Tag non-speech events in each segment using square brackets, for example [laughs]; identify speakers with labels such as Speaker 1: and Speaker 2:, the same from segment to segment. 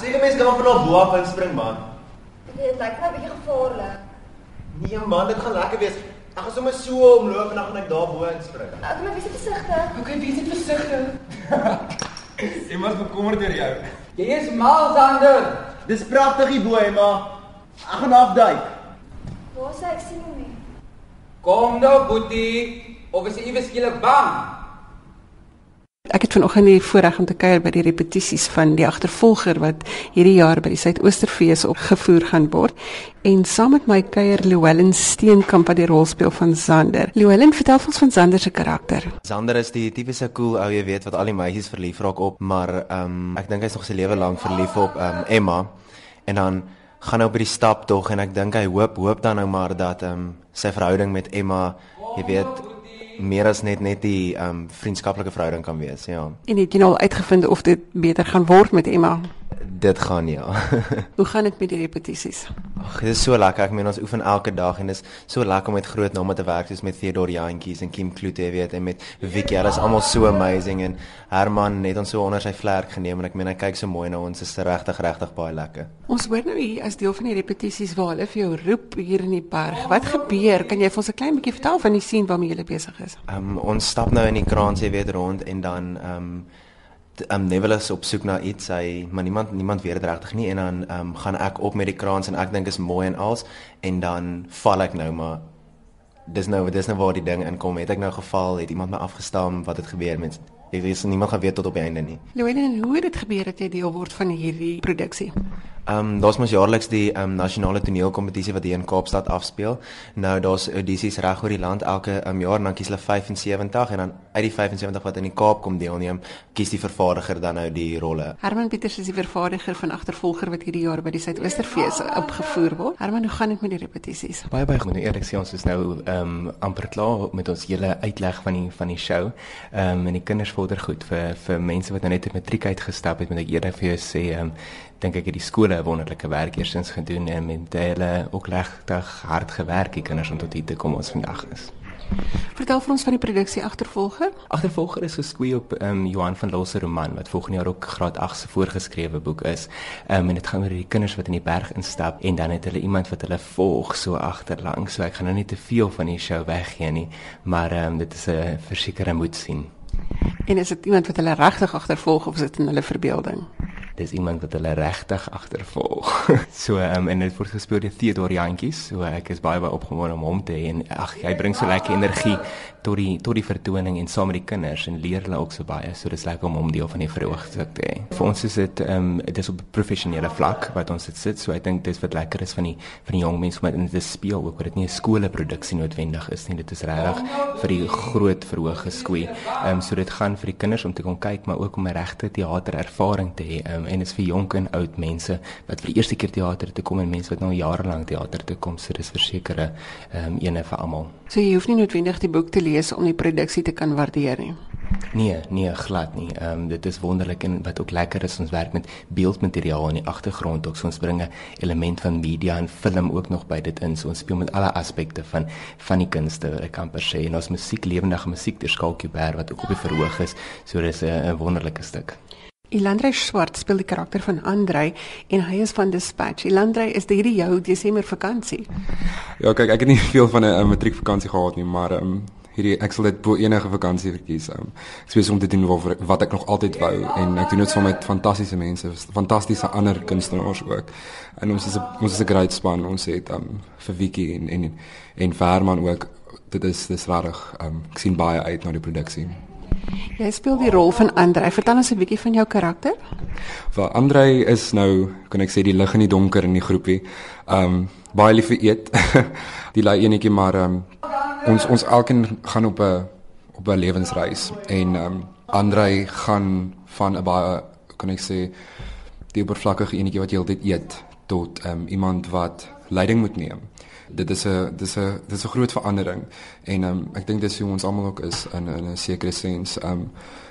Speaker 1: Seker mense kan van op bo af inspring man.
Speaker 2: Dit lyk nou 'n bietjie gevaarlik.
Speaker 1: Nee man, dit gaan lekker wees. Ek gaan sommer so omloop en dan gaan ek daar bo inspring.
Speaker 2: Ek moet wees versigtig.
Speaker 3: Okay, wees net versigtig. [laughs]
Speaker 4: Iemand bekommerd oor jou.
Speaker 3: Jy is mal, Sander.
Speaker 1: Dis pragtig hier bo, Emma. Ek gaan afduik.
Speaker 2: Waar sê ek sien hom nie?
Speaker 3: Kom nou, Boetie. Of is jy iewes skielik bang?
Speaker 5: Het vanoggend die voorreg om te kuier by die repetisies van die agtervolger wat hierdie jaar by die Suidoosterfees opgevoer gaan word. En saam met my kuier Llewellyn Steenkamp wat die rol speel van Zander. Llewellyn, vertel ons van Zander se karakter.
Speaker 1: Zander is die tipiese cool ou, jy weet, wat al die meisies verlief raak op, maar ehm um, ek dink hy's nog sy lewe lank verlief op ehm um, Emma. En dan gaan hy op die stap tog en ek dink hy hoop hoop dan nou maar dat ehm um, sy verhouding met Emma, jy weet, meer as net net die ehm um, vriendskaplike verhouding kan wees, ja.
Speaker 5: En het jy nou al uitgevind of dit beter gaan word met Emma?
Speaker 1: Dit gaan ja. [laughs]
Speaker 5: Hoe gaan dit met die repetisies?
Speaker 1: Ag, dit is so lekker. Ek meen ons oefen elke dag en dit is so lekker om met groot name te werk soos met Theodore Jantjies en Kim Kloete, weet, en met Vicky. Hulle is almal so amazing en Herman het ons so onder sy vlerk geneem en ek meen hy kyk so mooi na ons. Dit is regtig regtig baie lekker.
Speaker 5: Ons hoor nou hier as deel van die repetisies waar hulle vir jou roep hier in die berg. Wat gebeur? Kan jy vir ons 'n klein bietjie vertel van die scene waarmee jy besig is?
Speaker 1: Ehm um, ons stap nou in die kraans, jy weet, rond en dan ehm um, um, Neville is op soek na iets, hy maar niemand niemand weet dit regtig nie en dan um, gaan ek op met die kraans en ek dink is mooi en als en dan val ek nou maar dis nou dis nou waar die ding inkom. Het ek nou geval, het iemand my afgestam, wat het gebeur met Ek weet niemand gaan weet tot op die einde nie.
Speaker 5: Louwelen, hoe het dit gebeur dat jy deel word van hierdie produksie?
Speaker 1: Ehm um, daar's mos jaarliks die ehm um, nasionale toneelkompetisie wat hier in Kaapstad afspeel. Nou daar's audisies reg oor die land elke um, jaar en dan kies hulle 75 en dan uit die 75 wat in die Kaap kom deelneem, kies die vervaardiger dan nou die rolle.
Speaker 5: Herman Pieters is die vervaardiger van agtervolger wat hierdie jaar by die Suidoosterfees opgevoer word. Herman, hoe gaan dit met die repetisies?
Speaker 6: Baie baie goed. Eerlik sê ons is nou ehm um, amper klaar met ons hele uitleg van die van die show. Ehm um, en die kinders vorder goed vir vir mense wat nou net met matriek uitgestap het, moet ek eerlik vir jou sê ehm um, dink ek het die skole 'n wonderlike werk eersins gedoen en met hulle ook regtig hard gewerk die kinders om tot hier te kom ons vandag is.
Speaker 5: Vertel vir ons van die produksie Agtervolger.
Speaker 6: Agtervolger is geskei op ehm um, Johan van Lille se roman wat volgende jaar ook graad 8 se voorgeskrewe boek is. Ehm um, en dit gaan oor die kinders wat in die berg instap en dan het hulle iemand wat hulle volg so agterlangs. So ek gaan nou nie te veel van die show weggee nie, maar ehm um, dit is 'n versekerde moet sien.
Speaker 5: En is dit iemand wat hulle regtig agtervolg of is dit in hulle verbeelding?
Speaker 6: Dis iemand wat hulle regtig agtervolg. [laughs] so um, en dit word gespeel deur Theodor Jantjies. So ek is baie baie opgewonde om hom te hê en ag hy bring so lekker energie tot die tot die vertoning en saam met die kinders en leer hulle ook so baie. So dis lekker om hom deel van die verhoogstuk te hê. Vir ons is dit ehm um, dit is op professionele vlak wat ons dit sit. So ek dink dis wat lekker is van die van die jong mense om dit te speel ook wat dit nie 'n skooleproduksie noodwendig is nie. Dit is regtig vir die groot verhoog geskoei. Ehm um, so dit gaan vir die kinders om te kom kyk maar ook om 'n regte teaterervaring te hê. Ehm um, en dit is vir jonk en oud mense wat vir die eerste keer teater toe kom en mense wat nou jare lank teater toe kom, so dis versekerde ehm um, ene vir almal.
Speaker 5: So jy hoef nie noodwendig die boek te lees om die produksie te kan waardeer nie.
Speaker 6: Nee, nee, glad nie. Ehm um, dit is wonderlik en wat ook lekker is ons werk met beeldmateriaal in die agtergrond ook. So ons bring 'n element van media en film ook nog by dit in. So ons speel met alle aspekte van van die kunste, ek kan per se en ons musiek lewendige musiek deur Skalkie Ber wat ook op die verhoog is. So dis 'n wonderlike stuk.
Speaker 5: Ilandrey Swart speel die karakter van Andrei en hy is van Dispatch. Ilandrey is hierdie jou Desember vakansie.
Speaker 4: Ja, kyk, ek het nie [laughs] veel van 'n matriekvakansie gehad nie, maar ehm um, hierdie ek sal dit bo enige vakansie verkies. Um, ek spesiaal om te doen wat, wat ek nog altyd wou en ek doen dit saam met fantastiese mense, fantastiese ander kunstenaars ook. En ons is a, ons is 'n great span. Ons het um vir Vicky en en en Verman ook. Dit is dis regtig um ek sien baie uit na die produksie.
Speaker 5: Jy speel die rol van Andrei. Vertel ons 'n bietjie van jou karakter.
Speaker 4: Wel Andrei is nou, kan ek sê die lig in die donker in die groepie. Um baie lief vir eet. [laughs] die lui enetjie maar um ons ons elkeen gaan op 'n op 'n lewensreis en um Andrei gaan van 'n baie kan ek sê die oppervlakkige enetjie wat heeltyd eet tot um iemand wat leiding moet neem dit is 'n dis 'n dis 'n groot verandering en um, ek dink dis hoe ons almal ook is in in 'n sekere sens um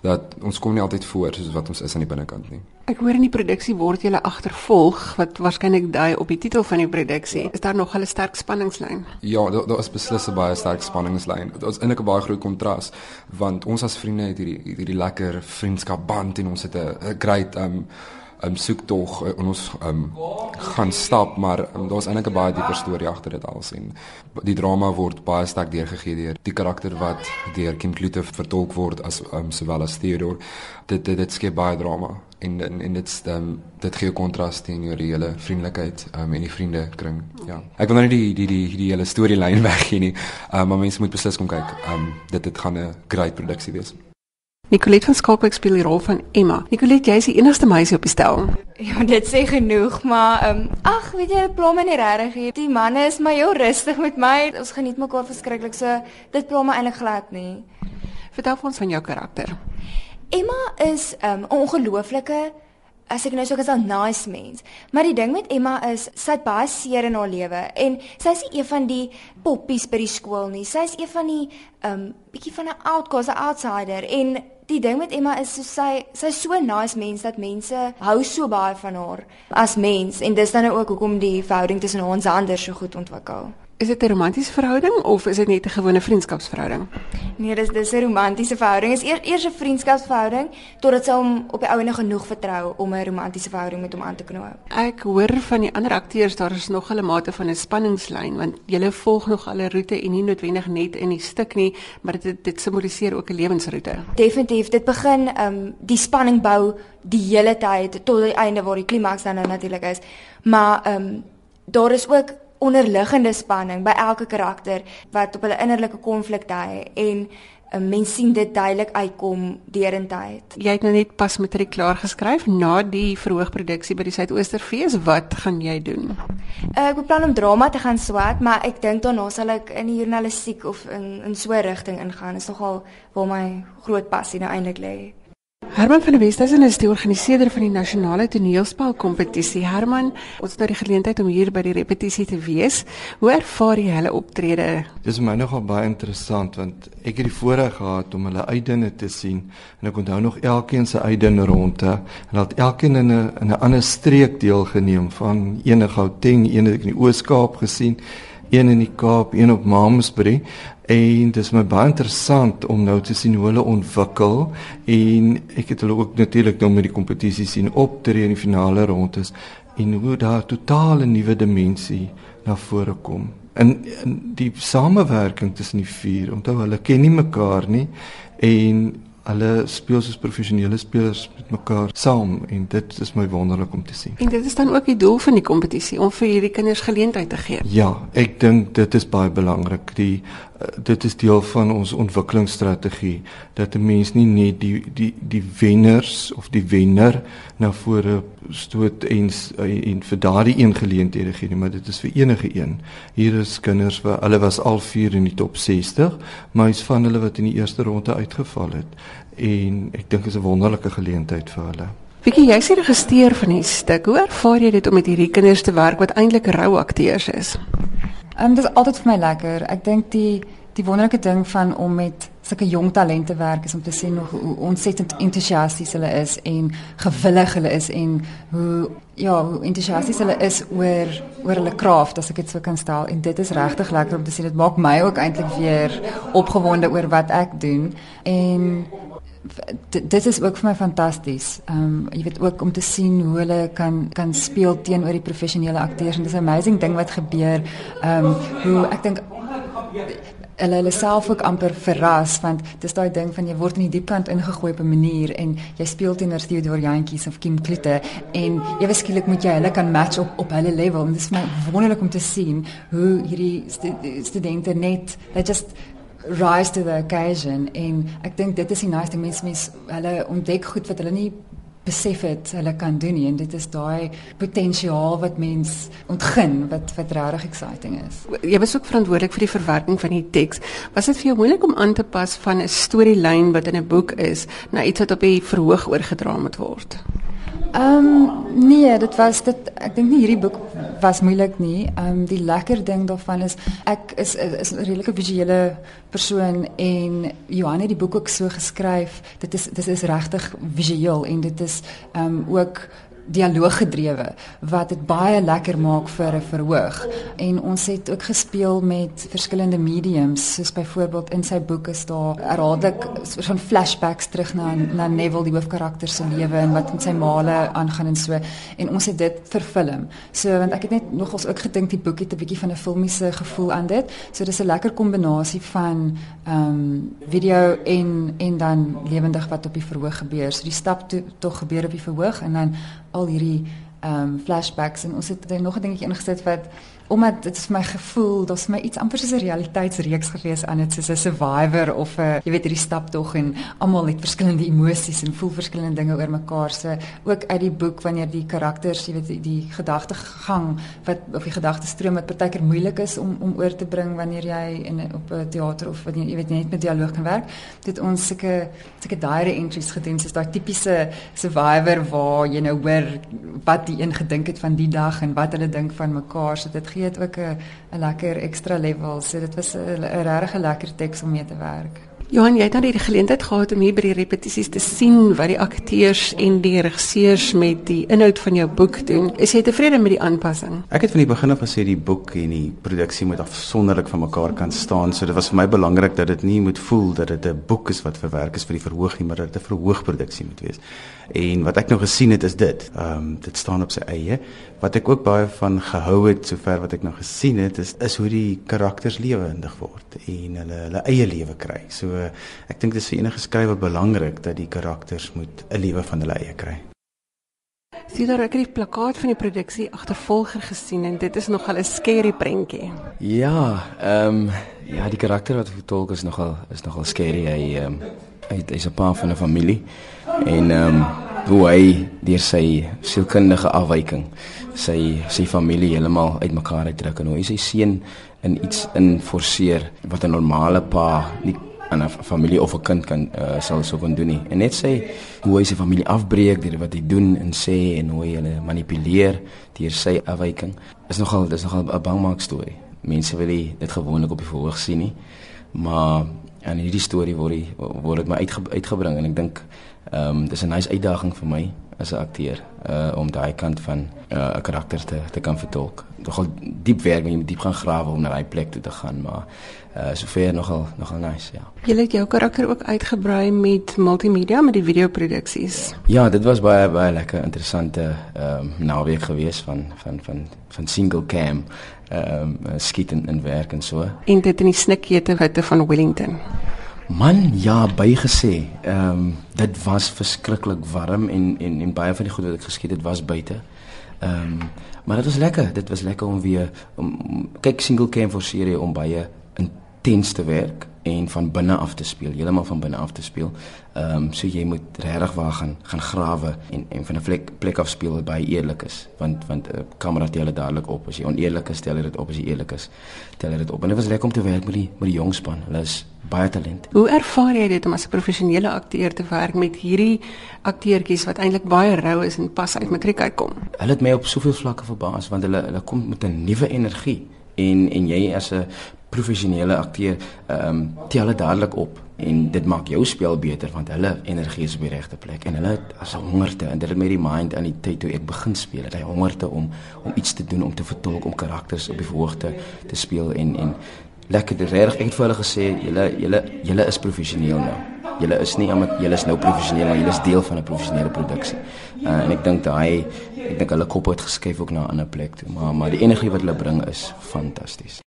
Speaker 4: dat ons kom nie altyd voor soos wat ons is aan die binnekant nie.
Speaker 5: Ek hoor in die produksie word jy agtervolg wat waarskynlik dui op die titel van die produksie. Is daar nog 'n sterk spanningslyn?
Speaker 4: Ja, daar daar is beslis 'n baie sterk spanningslyn. Dit is eintlik 'n baie groot kontras want ons as vriende het hierdie hierdie lekker vriendskap band en ons het 'n great um um, soek tog uh, ons um, gaan stap, maar um, daar's eintlik 'n baie dieper storie agter dit alles en die drama word baie sterk deurgegee deur die karakter wat deur Kim Klute vertolk word as um, sowel as Theodore. Dit dit, dit skep baie drama en en, en dit um, dit gee kontras teenoor die hele vriendelikheid um, en die vriende kring. Ja. Ek wil nou nie die die die die hele storielyn [laughs] weggee nie. Um, maar mense moet beslis kom kyk. Um, dit dit gaan 'n great produksie wees.
Speaker 5: Nicolet van Skalkwyk speel die rol van Emma. Nicolet, jy is die enigste meisie op die stel.
Speaker 7: Ja, dit sê genoeg, maar ehm um, ag, weet jy, pla my nie regtig hier. Die manne is maar heel rustig met my. Ons geniet mekaar verskriklik. So dit pla my eintlik glad nie.
Speaker 5: Vertel vir ons van jou karakter.
Speaker 7: Emma is 'n um, ongelooflike as ek nou sou gesê 'n nice mens. Maar die ding met Emma is sy het baie seer in haar lewe en sy is nie een van die poppies by die skool nie. Sy is een van die um bietjie van 'n outcast, 'n outsider en die ding met Emma is so sy sy's so 'n nice mens dat mense hou so baie van haar as mens en dis dan nou ook hoekom die verhouding tussen haar en Zander so goed ontwikkel.
Speaker 5: Is dit 'n romantiese verhouding of is dit net 'n gewone vriendskapsverhouding?
Speaker 7: Nee, dis dis 'n romantiese verhouding. Is eers eers 'n vriendskapsverhouding totdat sy hom op die ouene genoeg vertrou om 'n romantiese verhouding met hom aan te knoop.
Speaker 5: Ek hoor van die ander akteurs daar is nog 'n mate van 'n spanningslyn want julle volg nog 'n roete en nie noodwendig net in die stuk nie, maar dit dit simboliseer ook 'n lewensroete.
Speaker 7: Definitief, dit begin ehm um, die spanning bou die hele tyd tot die einde waar die klimaks dan nou natuurlik is. Maar ehm um, daar is ook onderliggende spanning by elke karakter wat op hulle innerlike konflik dui en 'n eh, mens sien dit duidelik uitkom deurentyd.
Speaker 5: Jy het nou net pas matriek klaar geskryf na die verhoogproduksie by die Suidoosterfees. Wat gaan jy doen?
Speaker 7: Ek beplan om drama te gaan swat, maar ek dink daarna sal ek in die journalistiek of in in so 'n rigting ingaan. Dit is nogal waar my groot passie nou eintlik lê.
Speaker 5: Herman van der Westhuizen is die organiseerder van die nasionale toneelspelkompetisie. Herman, ons het nou die geleentheid om hier by die repetisie te wees. Hoe ervaar jy hulle optrede?
Speaker 8: Dit is my nogal baie interessant want ek het die voorreg gehad om hulle uitdinne te sien en ek onthou nog elkeen se uitdinne rondte en dat elkeen in 'n in 'n ander streek deelgeneem van enige Gauteng, een het ek in die Oos-Kaap gesien, een in die Kaap, een op Mamsbury en dit is my baie interessant om nou te sien hoe hulle ontwikkel en ek het hulle ook natuurlik nou met die kompetisie sien optree in die finale rondes en hoe daar totaal 'n nuwe dimensie na vore kom. En, en die samewerking tussen die vier, onthou hulle ken nie mekaar nie en hulle speel soos professionele spelers met mekaar saam en dit is my wonderlik om te sien.
Speaker 5: En dit is dan ook die doel van die kompetisie om vir hierdie kinders geleentheid te gee.
Speaker 8: Ja, ek dink dit is baie belangrik. Die dit is deel van ons ontwikkelingsstrategie dat 'n mens nie net die die die wenners of die wenner na vore stoot en en vir daardie een geleenthede gee nie, maar dit is vir enige een. Hier is kinders wat hulle was al 4 in die top 60, maar is van hulle wat in die eerste ronde uitgeval het en ek dink is 'n wonderlike geleentheid vir hulle.
Speaker 5: Wiekie, jy sê registreer van die stuk. Hoe ervaar jy dit om met hierdie kinders te werk wat eintlik rou akteurs is?
Speaker 9: Um, dit is altyd vir my lekker. Ek dink die die wonderlike ding van om met sulke jong talente werk is om te sien hoe, hoe ontsettend entoesiasties hulle is en gewillig hulle is en hoe ja, hoe entoesiasties hulle is oor oor hulle kraaf as ek dit sou kan stel en dit is regtig lekker om te sien. Dit maak my ook eintlik weer opgewonde oor wat ek doen en dit is ook vir my fantasties. Ehm um, jy weet ook om te sien hoe hulle kan kan speel teenoor die professionele akteurs en dis 'n amazing ding wat gebeur. Ehm um, hoe ek dink hulle hulle self ook amper verras want dis daai ding van jy word in die diep kant ingegooi op 'n manier en jy speel teenoor Theodore Jantjies of Kim Klute en ewe skielik moet jy hulle kan match op op hulle level en dit is my wonderlik om te sien hoe hierdie studente net they just rise to the occasion en ek dink dit is die nice ding mense mense hulle ontdek goed wat hulle nie besef het hulle kan doen nie en dit is daai potensiaal wat mens ontgin wat wat regtig exciting is.
Speaker 5: Jy was ook verantwoordelik vir die verwerking van die teks. Was dit vir jou moeilik om aan te pas van 'n storielyn wat in 'n boek is na iets wat op die verhoog oorgedra moet word?
Speaker 9: Ehm um, nee, dit was dit ek dink nie hierdie boek was moeilik nie. Ehm um, die lekker ding daarvan is ek is is 'n redelike visuele persoon en Johan het die boek ook so geskryf. Dit is dit is regtig visueel en dit is ehm um, ook dialoog-gedrewe wat dit baie lekker maak vir 'n verhoog. En ons het ook gespeel met verskillende mediums, soos byvoorbeeld in sy boek is daar herhaaldelik van flashbacks terug na na Neville die hoofkarakter se lewe en wat met sy maale aangaan en so. En ons het dit verfilm. So want ek het net nogals ook gedink die boek het 'n bietjie van 'n filmiese gevoel aan dit. So dis 'n lekker kombinasie van ehm um, video en en dan lewendig wat op die verhoog gebeur. So die stap toe tog gebeur op die verhoog en dan al hierdie ehm um, flashbacks en ons het nog 'n dingetjie ingesit wat omdat dit is my gevoel, daar's my iets amper soos 'n realiteitsreeks gewees aan dit soos 'n survivor of 'n jy weet hierdie staptog en almal het verskillende emosies en voel verskillende dinge oor mekaar. Se ook uit die boek wanneer die karakters jy weet die, die gedagtegang wat of die gedagtestroom wat partykeer moeilik is om om oor te bring wanneer jy in op 'n teater of wanneer jy weet net met dialoog kan werk dit ons sulke sulke diary entries gedoen soos daai tipiese survivor waar jy nou hoor wat die een gedink het van die dag en wat hulle dink van mekaar. So dit gee dit ook 'n 'n lekker ekstra level. So dit was 'n regtig lekker teks om mee te werk.
Speaker 5: Johan, jy het nou die geleentheid gehad om hier by die repetisies te sien wat die akteurs en die regisseurs met die inhoud van jou boek doen. Is jy tevrede met die aanpassing?
Speaker 10: Ek het van die begin af gesê die boek en die produksie moet afsonderlik van mekaar kan staan. So dit was vir my belangrik dat dit nie moet voel dat dit 'n boek is wat verwerk is vir die verhoog nie, maar dat dit 'n verhoogproduksie moet wees. En wat ek nou gesien het is dit. Ehm um, dit staan op sy eie. Wat ek ook baie van gehou het sover wat ek nou gesien het is is hoe die karakters lewendig word en hulle hulle eie lewe kry. So ek dink dit is vir enige skrywer belangrik dat die karakters moet 'n lewe van hulle eie kry.
Speaker 5: Sien daar ek het die plakkaat van die produksie agtervolger gesien en dit is nogal 'n scary prentjie.
Speaker 11: Ja, ehm um, ja, die karakter wat vertolk is nogal is nogal scary. Hy ehm um, hy is 'n pa van 'n familie en ehm um, hoe hy deur sy sielkundige afwyking sy sy familie heeltemal uitmekaar uitdruk en hoe hy sy seun in iets in forceer wat 'n normale pa nie aan 'n familie of 'n kind kan uh, sal sou kon doen nie. En net sê hoe hy sy familie afbreek deur wat hy doen en sê en hoe hy hulle manipuleer deur sy afwyking. Is nogal dis nogal 'n bangmaak storie. Mense wil dit gewoonlik op die verhoog sien nie. Maar en hierdie storie word die, word dit my uitge, uitgebring en ek dink ehm um, dis 'n nice uitdaging vir my as 'n akteur uh om daai kant van 'n uh, karakter te te kan vertolk. Nogal diep werk, jy moet diep gaan grawe om na daai plek toe te gaan, maar uh sover nogal nogal nice, ja.
Speaker 5: Jy het jou karakter ook uitgebrei met multimedia met die videoproduksies.
Speaker 11: Ja, dit was baie baie lekker interessante ehm um, naweek geweest van van van van single cam ehm um, skiet en, en werk en so.
Speaker 5: En dit in die snikkete hitte van Wellington.
Speaker 11: Man, ja, bygesê. Ehm um, dit was verskriklik warm en en en baie van die goed wat ek geskiet het was buite. Ehm um, maar dit was lekker. Dit was lekker om weer om, om kyk single cam vir serie om baie intens te werk en van binne af te speel, heeltemal van binne af te speel. Ehm um, so jy moet regtig waar gaan gaan grawe en en van 'n plek plek af speel wat baie eerlik is, want want 'n uh, kamera tel dit dadelik op. As jy oneerlik is, stel jy dit op as jy eerlik is, tel dit op. En dit was lekker om te werk met die met die jong span. Hulle is baie talent.
Speaker 5: Hoe ervaar jy dit om as 'n professionele akteur te werk met hierdie akteurtjies wat eintlik baie rou is en pas uit matriek uitkom?
Speaker 11: Hulle het my op soveel vlakke verbaas want hulle hulle kom met 'n nuwe energie en en jy as 'n professionele akteur ehm um, tel dit dadelik op en dit maak jou spel beter want hulle energie is op die regte plek en hulle as 'n hongerte en dit het met die mind aan die tyd toe ek begin speel het hy hongerte om om iets te doen om te vertolk om karakters op die verhoogte te speel en en lekker reg ek het vir hulle gesê julle julle julle is professioneel nou. Julle is nie omdat julle is nou professioneel maar julle is deel van 'n professionele produksie. Uh, en ek dink daai ek dink hulle kop het geskuif ook na 'n ander plek toe maar maar die energie wat hulle bring is fantasties